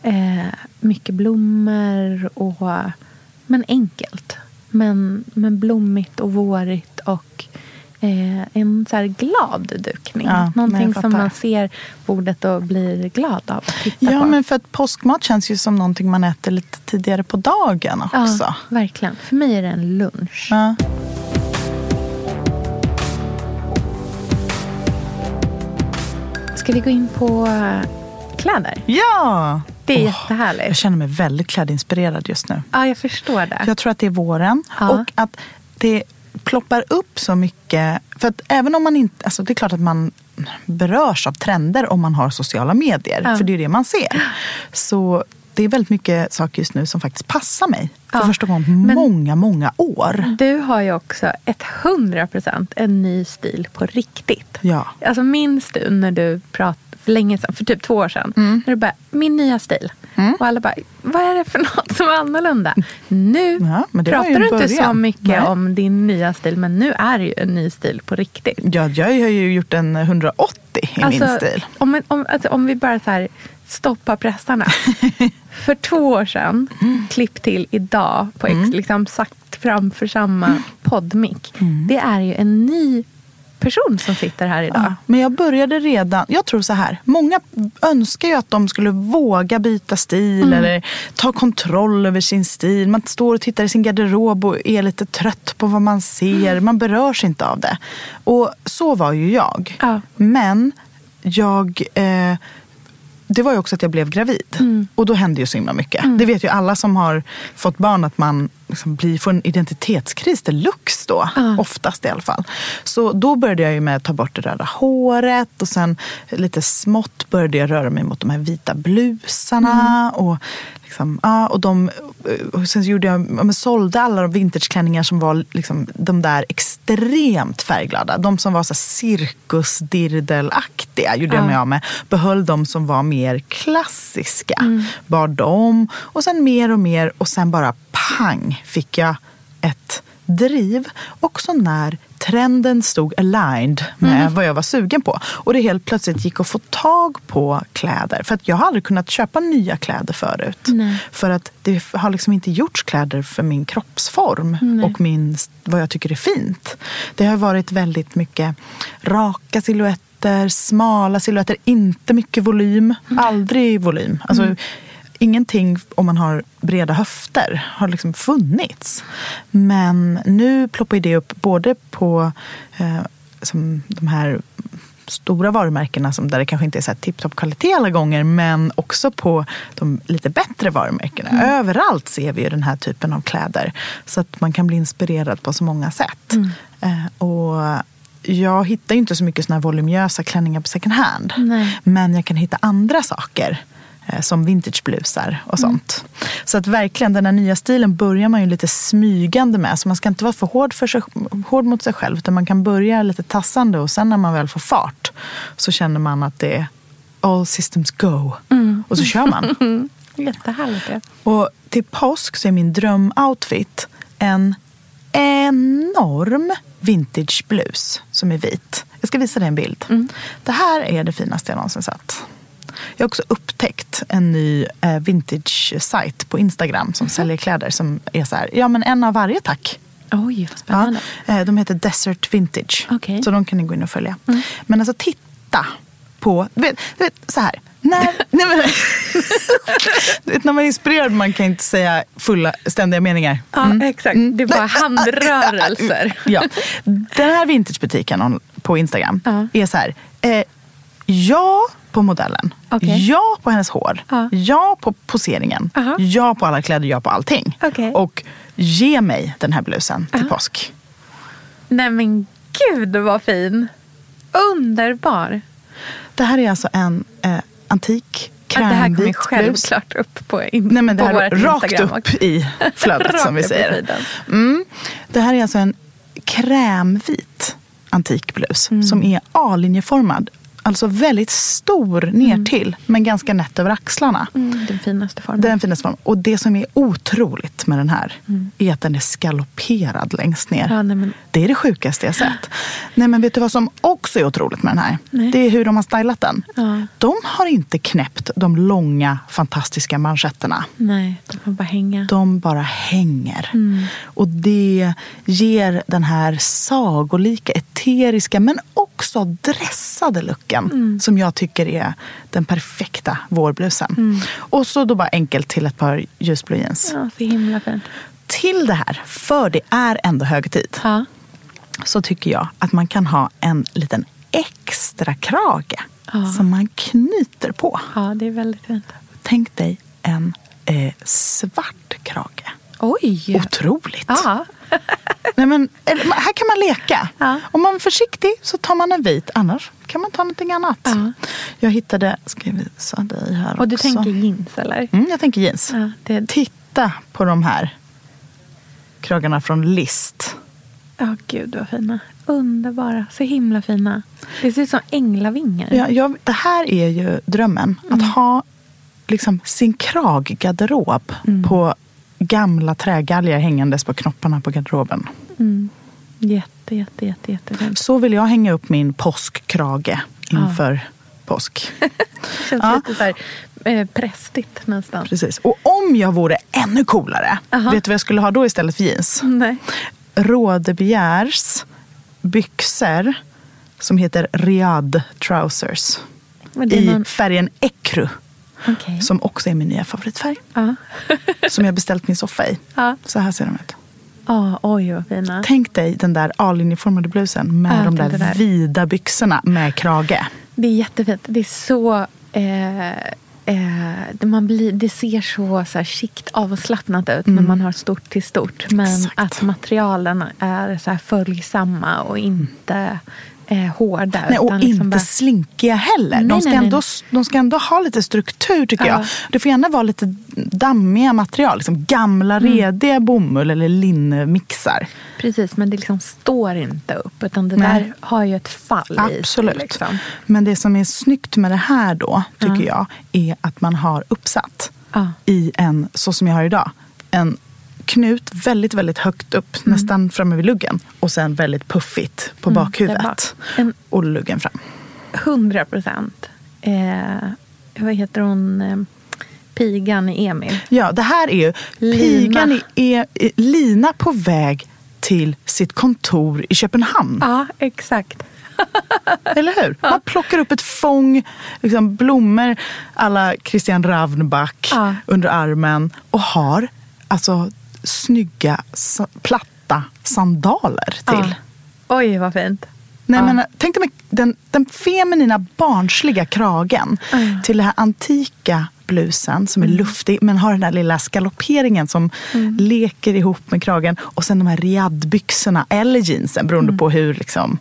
eh, mycket blommor och... Men enkelt. Men, men blommigt och vårigt och eh, en så glad dukning. Ja, Någonting som man ser bordet och blir glad av att titta Ja, på. men för att påskmat känns ju som någonting man äter lite tidigare på dagen också. Ja, verkligen. För mig är det en lunch. Ja. Ska vi gå in på eh, kläder? Ja! Det är Åh, jättehärligt. Jag känner mig väldigt klädinspirerad just nu. Ja, jag förstår det. Jag tror att det är våren Ja. och att det ploppar upp så mycket. För att även om man inte, alltså det är klart att man berörs av trender om man har sociala medier. Ja. För det är det man ser. Så det är väldigt mycket saker just nu som faktiskt passar mig. För Ja. första gången på Men- många, många år. Du har ju också ett hundra procent en ny stil på riktigt. Ja. Alltså minns du när du pratade för länge sedan, för typ två år sedan. Mm. När du bara, min nya stil. Och alla bara, vad är det för [LAUGHS] något som är annorlunda? Nu Ja, pratar du inte så mycket Nej. om din nya stil. Men nu är det ju en ny stil på riktigt. Ja, jag har ju gjort en 180 i min stil. Om, om, alltså, om vi bara så här stoppar pressarna. [LAUGHS] För två år sedan, klipp till idag, på ex, liksom sagt framför samma poddmick. Det är ju en ny person som sitter här idag. Ja, men jag började redan, jag tror så här, många önskar ju att de skulle våga byta stil eller ta kontroll över sin stil. Man står och tittar i sin garderob och är lite trött på vad man ser. Man berörs inte av det. Och så var ju jag. Ja. Men jag eh, det var ju också att jag blev gravid. Och då hände ju så himla mycket. Det vet ju alla som har fått barn att man liksom blir, får en identitetskris deluxe då. Oftast i alla fall. Så då började jag ju med att ta bort det röda håret. Och sen lite smått började jag röra mig mot de här vita blusarna. Och, liksom, ja, och, de, och sen gjorde jag, ja, men sålde alla de vintageklänningar som var liksom, de där extremt färgglada. De som var så cirkusdirdelaktiga gjorde jag mig av med. Behöll de som var mer klassiska. Bar dem. Och sen mer och mer och sen bara pang fick jag ett driv. Också när trenden stod aligned med vad jag var sugen på. Och det helt plötsligt gick att få tag på kläder. För att jag har aldrig kunnat köpa nya kläder förut. Nej. För att det har liksom inte gjorts kläder för min kroppsform och min, vad jag tycker är fint. Det har varit väldigt mycket raka silhuetter, smala silhuetter, inte mycket volym. Aldrig volym. Alltså, Ingenting om man har breda höfter har liksom funnits. Men nu ploppar det upp både på eh, som de här stora varumärkena som där det kanske inte är tipptopp kvalitet alla gånger men också på de lite bättre varumärkena. Överallt ser vi ju den här typen av kläder. Så att man kan bli inspirerad på så många sätt. Eh, och jag hittar ju inte så mycket såna här voluminösa klänningar på second hand. Nej. Men jag kan hitta andra saker. Eh, Som vintageblusar och sånt. Så att verkligen den här nya stilen börjar man ju lite smygande med. Så man ska inte vara för hård, för sig, hård mot sig själv. Utan man kan börja lite tassande och sen när man väl får fart så känner man att det är all systems go. Och så kör man. [LAUGHS] Jättehärligt. Ja. Och till påsk så är min drömoutfit en enorm vintageblus som är vit. Jag ska visa dig en bild. Det här är det finaste jag någonsin sett. Jag har också upptäckt en ny eh, vintage-sajt på Instagram som säljer kläder som är så här, ja men en av varje tack. Oj, vad Ja, spännande. eh, de heter Desert Vintage. Okej. Så de kan ni gå in och följa. Men alltså titta på, du vet, du vet så här. När, [LAUGHS] nej men, du vet, när man är inspirerad man kan inte säga fulla ständiga meningar. Ja, exakt. Det är bara handrörelser. [LAUGHS] Ja. Den här vintagebutiken på Instagram Ja. är så här. Eh, ja på modellen. Okej. Ja på hennes hår. Ja. Ja på poseringen. Aha. Ja på alla kläder. Ja på allting. Okej. Och ge mig den här blusen till påsk. Nej men gud vad fin. Underbar. Det här är alltså en eh, antik Att det här kommer krämvit blus. självklart upp på, in, Nej, men det på här vårt rakt Instagram. upp i [LAUGHS] flödet som vi säger. Mm. Det här är alltså en krämvit antik blus Mm. som är A-linjeformad. Alltså väldigt stor ner till men ganska nätt över axlarna. Mm, den finaste formen. Den finaste formen. Och det som är otroligt med den här är att den är skalopperad längst ner. Mm. Ja, nej, men- Det är det sjukaste jag sett. Nej men vet du vad som också är otroligt med den här? Nej. Det är hur de har stylat den. Ja. De har inte knäppt de långa fantastiska manschetterna. Nej, de får bara hänga. De bara hänger. Mm. Och det ger den här sagolika, eteriska men också dressade looken Mm. som jag tycker är den perfekta vårblusen. Mm. Och så då bara enkelt till ett par ljusblå jeans. Ja, så himla fint. Till det här, för det är ändå högtid, Ja. så tycker jag att man kan ha en liten extra krage Ja. som man knyter på. ja, det är väldigt fint. Tänk dig en eh, svart krage. Oj! Otroligt! Ja. [LAUGHS] Nej, men, här kan man leka. Ja. Om man är försiktig så tar man en vit. Annars kan man ta någonting annat. Ja. Jag hittade, ska jag visa dig här Och du också. tänker jeans eller? Mm, jag tänker jeans. Ja, det, Titta på de här kragarna från List. ja, gud vad fina. Underbara. Så himla fina. Det ser ut som änglavingar. Ja, jag, det här är ju drömmen. Mm. Att ha liksom, sin kraggarderob Mm. på gamla trägalgar hängandes på knopparna på garderoben. Mm. Jätte, jätte, jätte, jättefint. Så vill jag hänga upp min påskkrage inför påsk. [LAUGHS] Känns Ja. lite så här, eh, prästigt nästan. Precis. Och om jag vore ännu coolare, Aha. vet du vad jag skulle ha då istället för jeans? Nej. Rådebegärs byxor som heter Riad Trousers. I någon... färgen Ecru. Okej. Som också är min nya favoritfärg. Ja. [LAUGHS] Som jag beställt min soffa i. Ja. Så här ser de ut. Ja, oj vad fina. Tänk dig den där A-linjeformade blusen med Ja, de där, där. vida byxorna med krage. Det är jättefint. Det är så... Eh, eh, man blir, det ser så, så här chict avslappnat ut när man har stort till stort. Men Mm. Exakt. att materialen är så här följsamma och inte eh, hårda. Nej, och liksom inte bara- slinkiga heller. Nej, de, ska nej, ändå, de ska ändå ha lite struktur tycker Ja. jag. Det får gärna vara lite dammiga material. Liksom gamla Mm. rediga bomull eller linnmixar. Precis, men det liksom står inte upp. Utan det där har ju ett fall i sig. Absolut. Liksom. Men det som är snyggt med det här då, tycker jag, är att man har uppsatt Ja. i en, så som jag har idag, en knut väldigt, väldigt högt upp, nästan framme vid luggen. Och sen väldigt puffigt på Mm, bakhuvudet. bak. En- Och luggen fram. 100 procent. Eh, vad heter hon? Eh, pigan i Emil. Ja, det här är ju Lina. pigan i, är Lina på väg till sitt kontor i Köpenhamn. Ja, exakt. [LAUGHS] Eller hur? Man plockar upp ett fång liksom blommor alla Christian Ravnback Ja. under armen och har alltså snygga platta sandaler till. Ja. Oj, vad fint. Nej, Ja. men, tänk dig den, den feminina barnsliga kragen Mm. till den här antika blusen som är luftig men har den där lilla skalopperingen som Mm. leker ihop med kragen. Och sen de här riadbyxorna eller jeansen beroende Mm. på hur, liksom,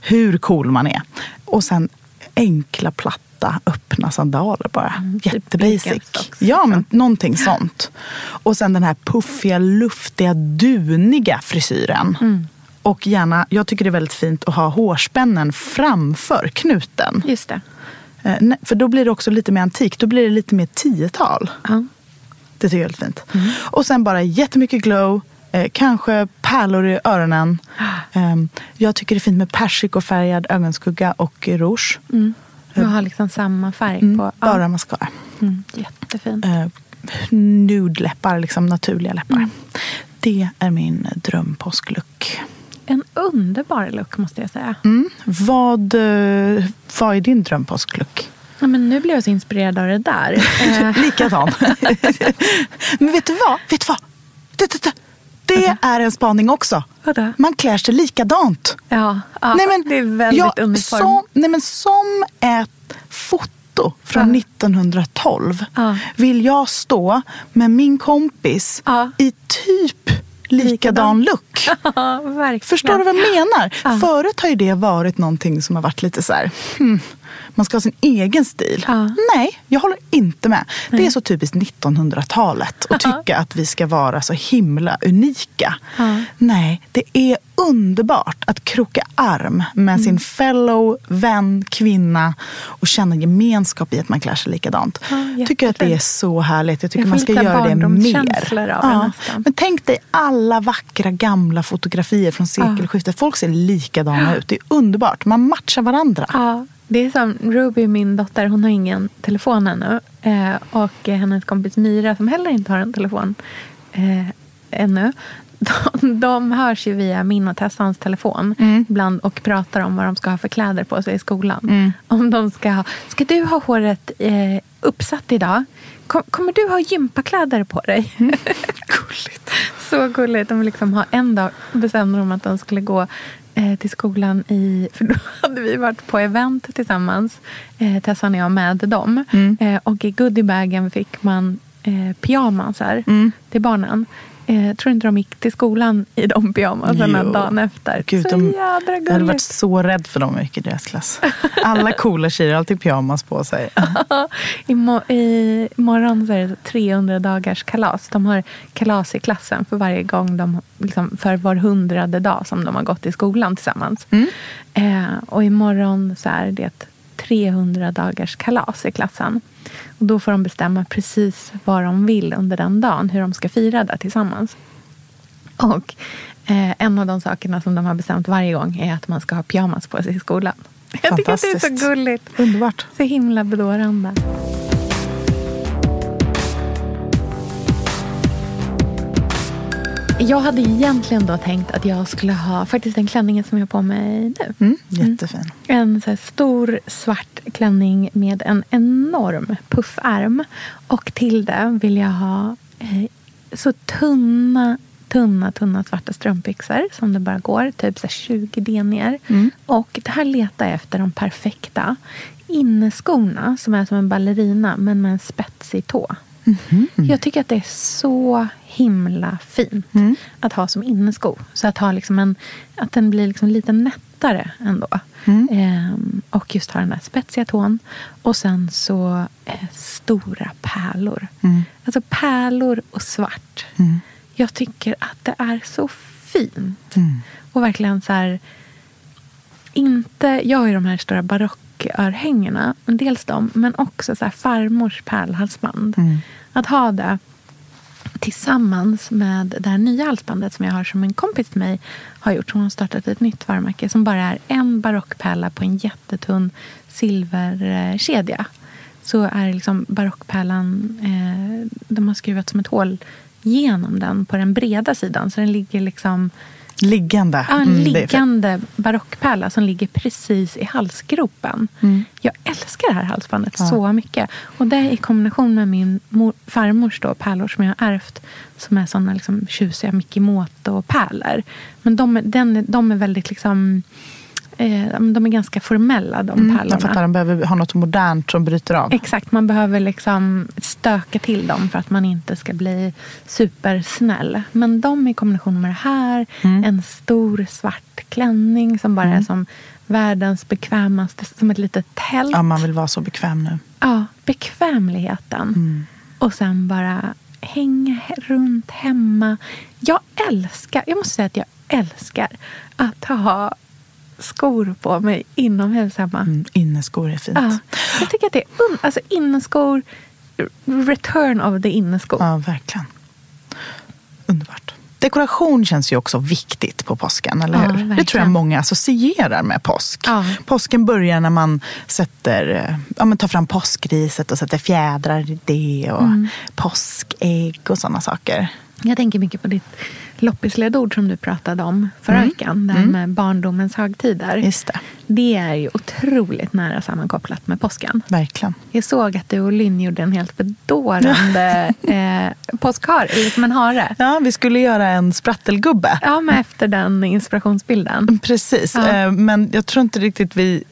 hur cool man är. Och sen enkla platta öppna sandaler bara. typ Jättebasic. Birkenstocks, ja, men liksom. någonting sånt. Och sen den här puffiga, luftiga, duniga frisyren. Mm. Och gärna, jag tycker det är väldigt fint att ha hårspännen framför knuten. Just det. Eh, För då blir det också lite mer antikt. Då blir det lite mer tiotal. Ja. Det tycker jag är väldigt fint. Och sen bara jättemycket glow. Eh, kanske pärlor i öronen. [GASPS] Eh, jag tycker det är fint med persikofärgad ögonskugga och rouge. Du har liksom samma färg Mm, på. bara mascara. Mm, jättefint. Eh, nude-läppar, liksom naturliga läppar. Det är min drömpåsklook. En underbar look måste jag säga. Mm. Vad, eh, vad är din drömpåsklook? Ja, men nu blev jag så inspirerad av det där. [LAUGHS] Eh, Likadan. [LAUGHS] Men vet du vad? Vet du vad? Det, är en spaning också. Vadå? Man klär sig likadant. ja, ja nej, men, det är väldigt ja, uniform. som, nej, men som ett foto från Ja. 1912 Ja. vill jag stå med min kompis i typ likadan look. [LAUGHS] Förstår du vad jag menar? Förut har ju det varit någonting som har varit lite så här, hmm, man ska ha sin egen stil. Ja. Nej, jag håller inte med. Det är så typiskt 1900-talet att tycka att vi ska vara så himla unika. Ja. Nej, det är underbart att kroka arm med Mm. sin fellow vän, kvinna och känna gemenskap i att man klär sig likadant. Ja, tycker att det är så härligt. Jag tycker Jag man ska göra det mer. nästan. Men tänk dig alla vackra gamla fotografier från sekelskiftet. Folk ser likadana ut. Det är underbart. Man matchar varandra. Det är som Ruby, min dotter, hon har ingen telefon ännu. Eh, och hennes kompis Mira, som heller inte har en telefon eh, ännu. [LAUGHS] De, de hörs ju via min och Tessans telefon Mm. ibland och pratar om vad de ska ha för kläder på sig i skolan. Om de ska ha, ska du ha håret eh, uppsatt idag? Kom, kommer du ha gympakläder på dig? [LAUGHS] Gulligt. Så gulligt. De liksom ha en dag bestämde de att de skulle gå till skolan i... [LAUGHS] För då hade vi varit på event tillsammans, eh, Tessan och jag, med dem. Eh, och i goodiebagen fick man eh, pyjamasar till barnen. Eh, tror inte de gick till skolan i de pyjamasarna dagen efter. Gud, så de- jädra Jag hade varit gulligt. så rädd för dem jag gick i deras klass. Alla coola tjejer har alltid pyjamas på sig. [LAUGHS] Imo- I morgon så är det 300 dagars kalas. De har kalas i klassen för varje gång de, liksom, för var hundrade dag som de har gått i skolan tillsammans. Eh, och imorgon så är det 300 dagars kalas i klassen. Och då får de bestämma precis vad de vill under den dagen, hur de ska fira det tillsammans. Och eh, en av de sakerna som de har bestämt varje gång är att man ska ha pyjamas på sig i skolan. [LAUGHS] Jag tycker att det är så gulligt. Underbart. Så himla bedårande. Jag hade egentligen då tänkt att jag skulle ha faktiskt den klänningen som jag har på mig nu. Mm, jättefin. En så stor svart klänning med en enorm puffärm. Och till det vill jag ha eh, så tunna, tunna, tunna svarta strumpbyxor som det bara går. Typ så här 20 denier. Och det här letar jag efter de perfekta inneskorna som är som en ballerina men med en spetsig tå. Jag tycker att det är så himla fint att ha som innesko. Så att, ha liksom en, att den blir liksom lite nättare ändå. Ehm, och just ha den där spetsiga tån. Och sen så eh, stora pärlor. Alltså pärlor och svart. Jag tycker att det är så fint. Och verkligen så här inte, jag har ju de här stora barockörhängena, dels de, men också så här farmors pärlhalsband. Att ha det tillsammans med det här nya halsbandet som jag har som en kompis till mig har gjort. Hon har startat ett nytt varumärke som bara är en barockpärla på en jättetunn silverkedja. Så är liksom barockpärlan, eh, de har skruvat som ett hål genom den på den breda sidan. Så den ligger liksom Liggande. Ja, en Mm, liggande barockpärla som ligger precis i halsgropen. Mm. Jag älskar det här halsbandet så mycket. Och det i kombination med min mor, farmors då, pärlor som jag har ärvt. Som är såna liksom tjusiga Micke Moto-pärlor. Men de, den, de är väldigt liksom... Eh, de är ganska formella de Mm, pärlorna. jag fattar, de behöver ha något modernt som bryter av. Exakt, man behöver liksom stöka till dem för att man inte ska bli supersnäll. Men de i kombination med det här, Mm. en stor svart klänning som bara är som världens bekvämaste, som ett litet tält. Ja, man vill vara så bekväm nu. Ja, bekvämligheten. Mm. Och sen bara hänga runt hemma. Jag älskar, jag måste säga att jag älskar att ha skor på mig inomhus hemma. Mm, inneskor är fint. Ja, jag tycker att det är un- alltså inneskor, return of the inneskor. Ja, verkligen. Underbart. Dekoration känns ju också viktigt på påsken, eller Ja, hur? Det tror jag verkligen. många associerar med påsk. Ja. Påsken börjar när man sätter, eh, ja, men tar fram påskriset och sätter fjädrar i det och Mm. påskägg och sådana saker. Jag tänker mycket på ditt loppisledord som du pratade om förra Mm. veckan. Det här med barndomens högtider. Just det, Det är ju otroligt nära sammankopplat med påsken. verkligen. Jag såg att du och Lynn gjorde en helt bedårande [LAUGHS] eh, påskhare, eller som en hare. Ja, vi skulle göra en sprattelgubbe. Ja, men efter den inspirationsbilden. Precis, Ja. Eh, men jag tror inte riktigt vi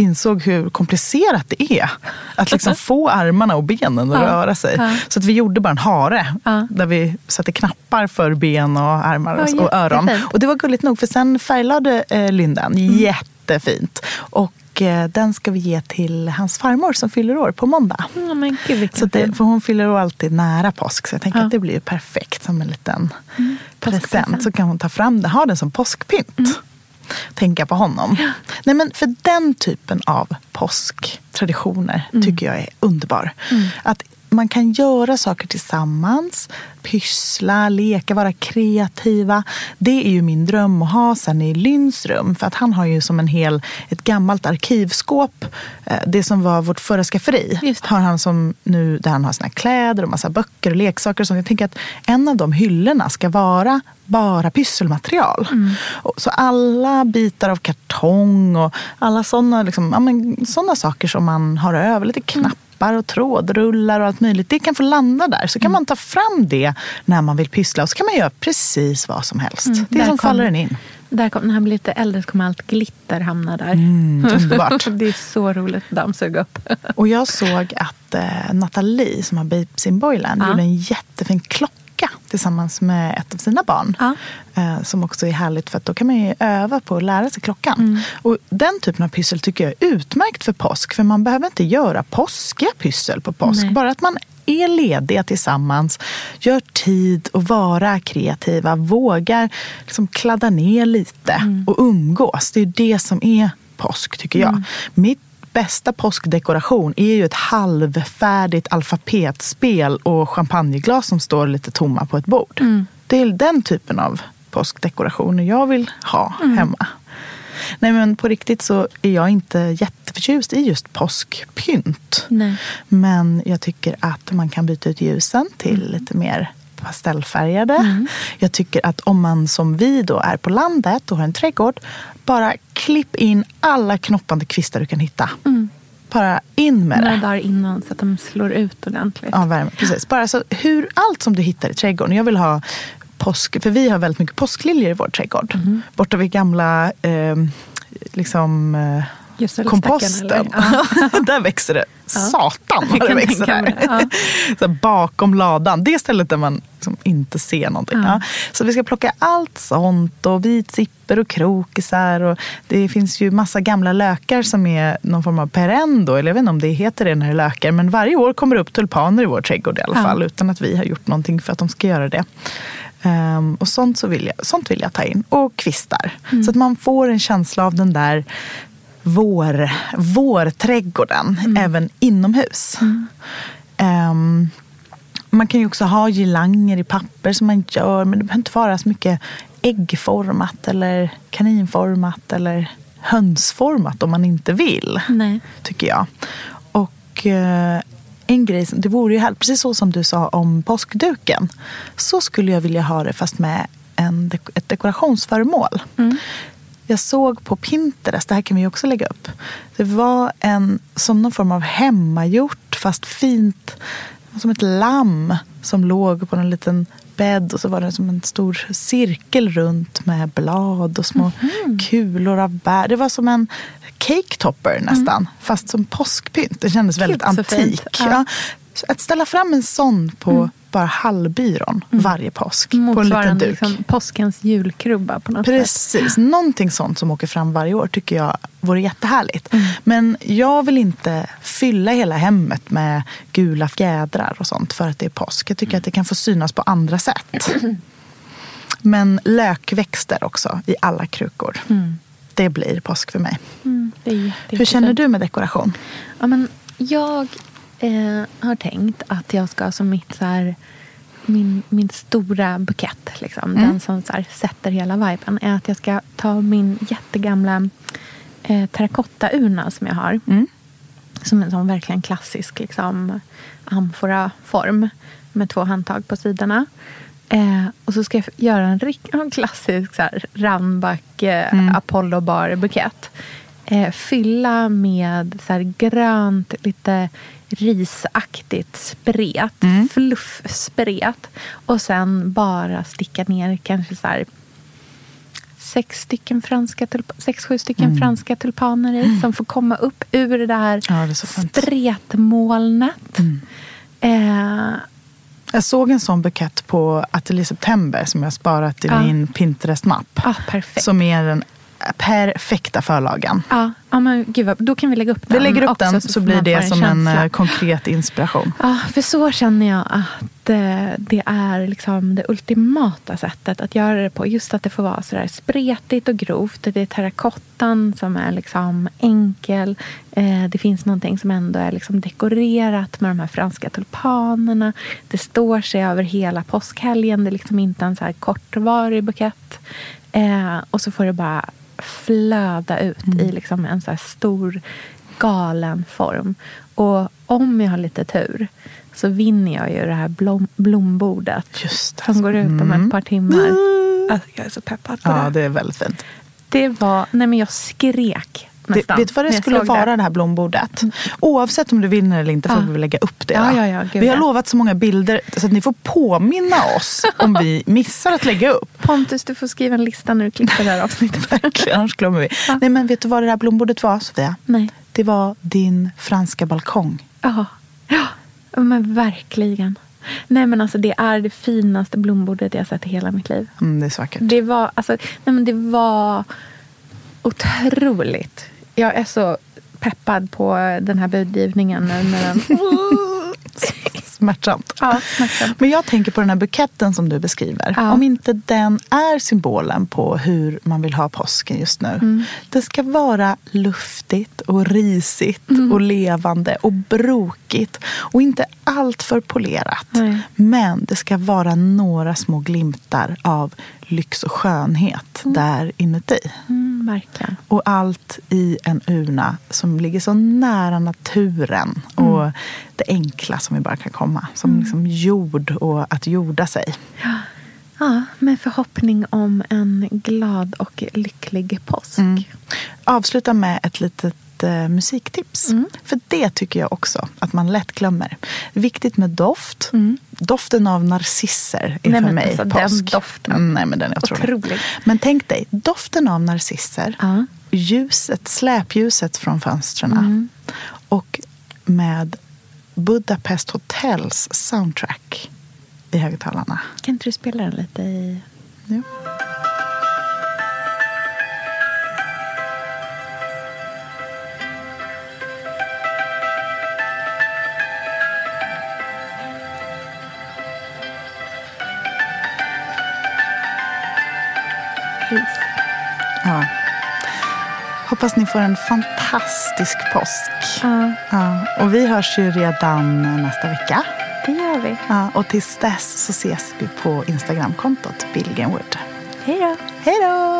insåg hur komplicerat det är att liksom få armarna och benen att Ja. röra sig. Ja. Så att vi gjorde bara en hare Ja. där vi satte knappar för ben och armar och, och öron. Och det var gulligt nog för sen färglade eh, Lynn den Mm. jättefint. Och eh, den ska vi ge till hans farmor som fyller år på måndag. Ja, men gud Så det, för hon fyller år alltid nära påsk så jag tänker Ja. att det blir perfekt som en liten present. påskpresent. Så kan hon ta fram det, ha den som påskpynt. Tänka på honom. Nej, men för den typen av påsktraditioner tycker jag är underbar. Att man kan göra saker tillsammans, pyssla, leka, vara kreativa. Det är ju min dröm att ha sen i Lynns rum. För att han har ju som en hel, ett gammalt arkivskåp. Eh, Det som var vårt förra skafferi har han som nu där han har sina kläder och massa böcker och leksaker. Och sånt. Jag tänker att en av de hyllorna ska vara bara pysselmaterial. Och Så alla bitar av kartong och alla sådana liksom, ja, saker som man har över, lite knappar och trådrullar och allt möjligt. Det kan få landa där. Så kan man ta fram det när man vill pyssla och så kan man göra precis vad som helst. det är som kom- faller den in. Där kom, när han blir lite äldre så kommer allt glitter hamna där. Mm, underbart. [LAUGHS] det är så roligt att dammsuga upp. Och jag såg att eh, Nathalie som har Babes in Boyland Ja. gjorde en jättefin klocka tillsammans med ett av sina barn. Ja. Eh, som också är härligt för att då kan man ju öva på att lära sig klockan. Mm. Och den typen av pyssel tycker jag är utmärkt för påsk. För man behöver inte göra påskiga pyssel på påsk. Nej. Bara att man är lediga tillsammans, gör tid att vara kreativa, vågar liksom kladda ner lite Mm. och umgås. Det är det som är påsk tycker jag. Mm. Mitt bästa påskdekoration är ju ett halvfärdigt alfabetspel och champagneglas som står lite tomma på ett bord. Mm. Det är den typen av påskdekorationer jag vill ha Mm. hemma. Nej men på riktigt så är jag inte jätteförtjust i just påskpynt. Nej. Men jag tycker att man kan byta ut ljusen till lite mer pastellfärgade. Jag tycker att om man som vi då är på landet och har en trädgård, bara klipp in alla knoppande kvistar du kan hitta. Bara in med Några det. dagar innan så att de slår ut ordentligt. Ja, värme. Precis. Bara så hur, allt som du hittar i trädgården. Jag vill ha påsk, för vi har väldigt mycket påskliljor i vår trädgård. Mhm. Borta vid gamla eh, liksom, eh, komposten. Ja. [LAUGHS] där växer det satan vad det växer där. [LAUGHS] så här, bakom ladan. Det stället där man liksom inte ser någonting. Ja. Ja. Så vi ska plocka allt sånt och vitsipper och krokisar. Och det finns ju massa gamla lökar som är någon form av perenn då. Eller jag vet inte om det heter det när det är lökar. Men varje år kommer det upp tulpaner i vår trädgård i alla Ja. fall. Utan att vi har gjort någonting för att de ska göra det. Ehm, och sånt, så vill jag, sånt vill jag ta in. Och kvistar. Mm. Så att man får en känsla av den där vår, vårträdgården, även inomhus. Ehm, Man kan ju också ha girlanger i papper som man gör. Men det behöver inte vara så mycket äggformat eller kaninformat eller hönsformat om man inte vill. Nej. Tycker jag. Och eh, en grej, det vore ju här, precis så som du sa om påskduken. Så skulle jag vilja ha det fast med en, ett dekorationsföremål. Jag såg på Pinterest, det här kan vi också lägga upp. Det var en som någon form av hemmagjort fast fint, som ett lamm som låg på en liten bädd och så var det som en stor cirkel runt med blad och små kulor av bär. Det var som en cake topper nästan, fast som påskpynt. Det kändes väldigt så fint. antik. Ja. Ja. Att ställa fram en sån på bara hallbyrån varje påsk på en liten Motsvarande duk. liksom, påskens julkrubba på något sätt. Precis, någonting sånt som åker fram varje år tycker jag vore jättehärligt. Mm. Men jag vill inte fylla hela hemmet med gula fjädrar och sånt för att det är påsk. Jag tycker att det kan få synas på andra sätt. Men lökväxter också i alla krukor. Det blir påsk för mig. Mm, Hur känner du med dekoration? Ja, men jag eh, har tänkt att jag ska som mitt så här, min, min stora bukett, liksom, den som så här, sätter hela viben, är att jag ska ta min jättegamla eh, terrakottaurna som jag har. Som en sån verkligen klassisk liksom, amfora-form med två handtag på sidorna. Eh, och så ska jag göra en, [LAUGHS] en klassisk så här, Randback eh, Apollo bar bukett. Eh, fylla med så här, grönt, lite risaktigt spret. Fluffspret. Och sen bara sticka ner kanske så här sex, stycken franska sex sju stycken franska tulpaner i. Som får komma upp ur det här Ja, det spretmolnet. Eh, Jag såg en sån bukett på Atelier September som jag sparat i Ja. min Pinterest-mapp. perfekt. Som är den perfekta förlagen. Ja, ja, men gud vad, då kan vi lägga upp den Vi lägger upp också, den så man blir det som en känsla. eh, konkret inspiration. Ja, för så känner jag att eh, det är liksom det ultimata sättet att göra det på. Just att det får vara sådär spretigt och grovt. Det är terrakottan som är liksom enkel. Eh, det finns någonting som ändå är liksom dekorerat med de här franska tulpanerna. Det står sig över hela påskhelgen. Det är liksom inte en så här kortvarig bukett. Eh, och så får det bara flöda ut i liksom en så här stor galen form. Och om jag har lite tur så vinner jag ju det här blom, blombordet det. som går ut om ett par timmar. Alltså, jag är så peppad på Ja, det. det är väldigt fint. Det var... Nej, men jag skrek Det, vet du vad det jag skulle vara det. här blombordet? Oavsett om du vinner eller inte får Ja. vi lägga upp det. Ja, ja, ja, vi har lovat så många bilder så att ni får påminna oss [LAUGHS] om vi missar att lägga upp. Pontus, du får skriva en lista när du klipper det här avsnittet. [LAUGHS] Verkligen, annars glömmer vi. Ja. Nej, men vet du vad det här blombordet var, Sofia? Nej. Det var din franska balkong. Ja, ja men verkligen. Nej, men alltså det är det finaste blombordet jag sett i hela mitt liv. Mm, det är så vackert. Det var, alltså, nej men det var otroligt. Jag är så peppad på den här budgivningen nu när den... [LAUGHS] Smärtsamt. ja, smärtsamt. Men jag tänker på den här buketten som du beskriver. Ja. Om inte den är symbolen på hur man vill ha påsken just nu. Mm. Det ska vara luftigt och risigt Mm. och levande och brokigt. Och inte allt för polerat. Nej. Men det ska vara några små glimtar av lyx och skönhet där inuti. Mm, verkligen. Och allt i en urna som ligger så nära naturen och Mm. det enkla som vi bara kan komma. Som liksom jord och att jorda sig. Ja, med förhoppning om en glad och lycklig påsk. Mm. Avsluta med ett litet eh, musiktips. Mm. För det tycker jag också att man lätt glömmer. Viktigt med doft. Mm. Doften av narcisser är Nej, för mig alltså, den påsk. doften. Mm, nej, men den är otrolig. Otrolig. Men tänk dig, doften av narcisser. Ja. Ljuset, släpljuset från fönstren. Mm. Och med Budapest Hotels soundtrack i högtalarna. Kan inte du spela den lite i... Jo. Hoppas ni får en fantastisk påsk. Ja. Ja. Och vi hörs ju redan nästa vecka. Det gör vi. Ja, och tills dess så ses vi på Instagramkontot Billgrenwood. Hej då. Hej då!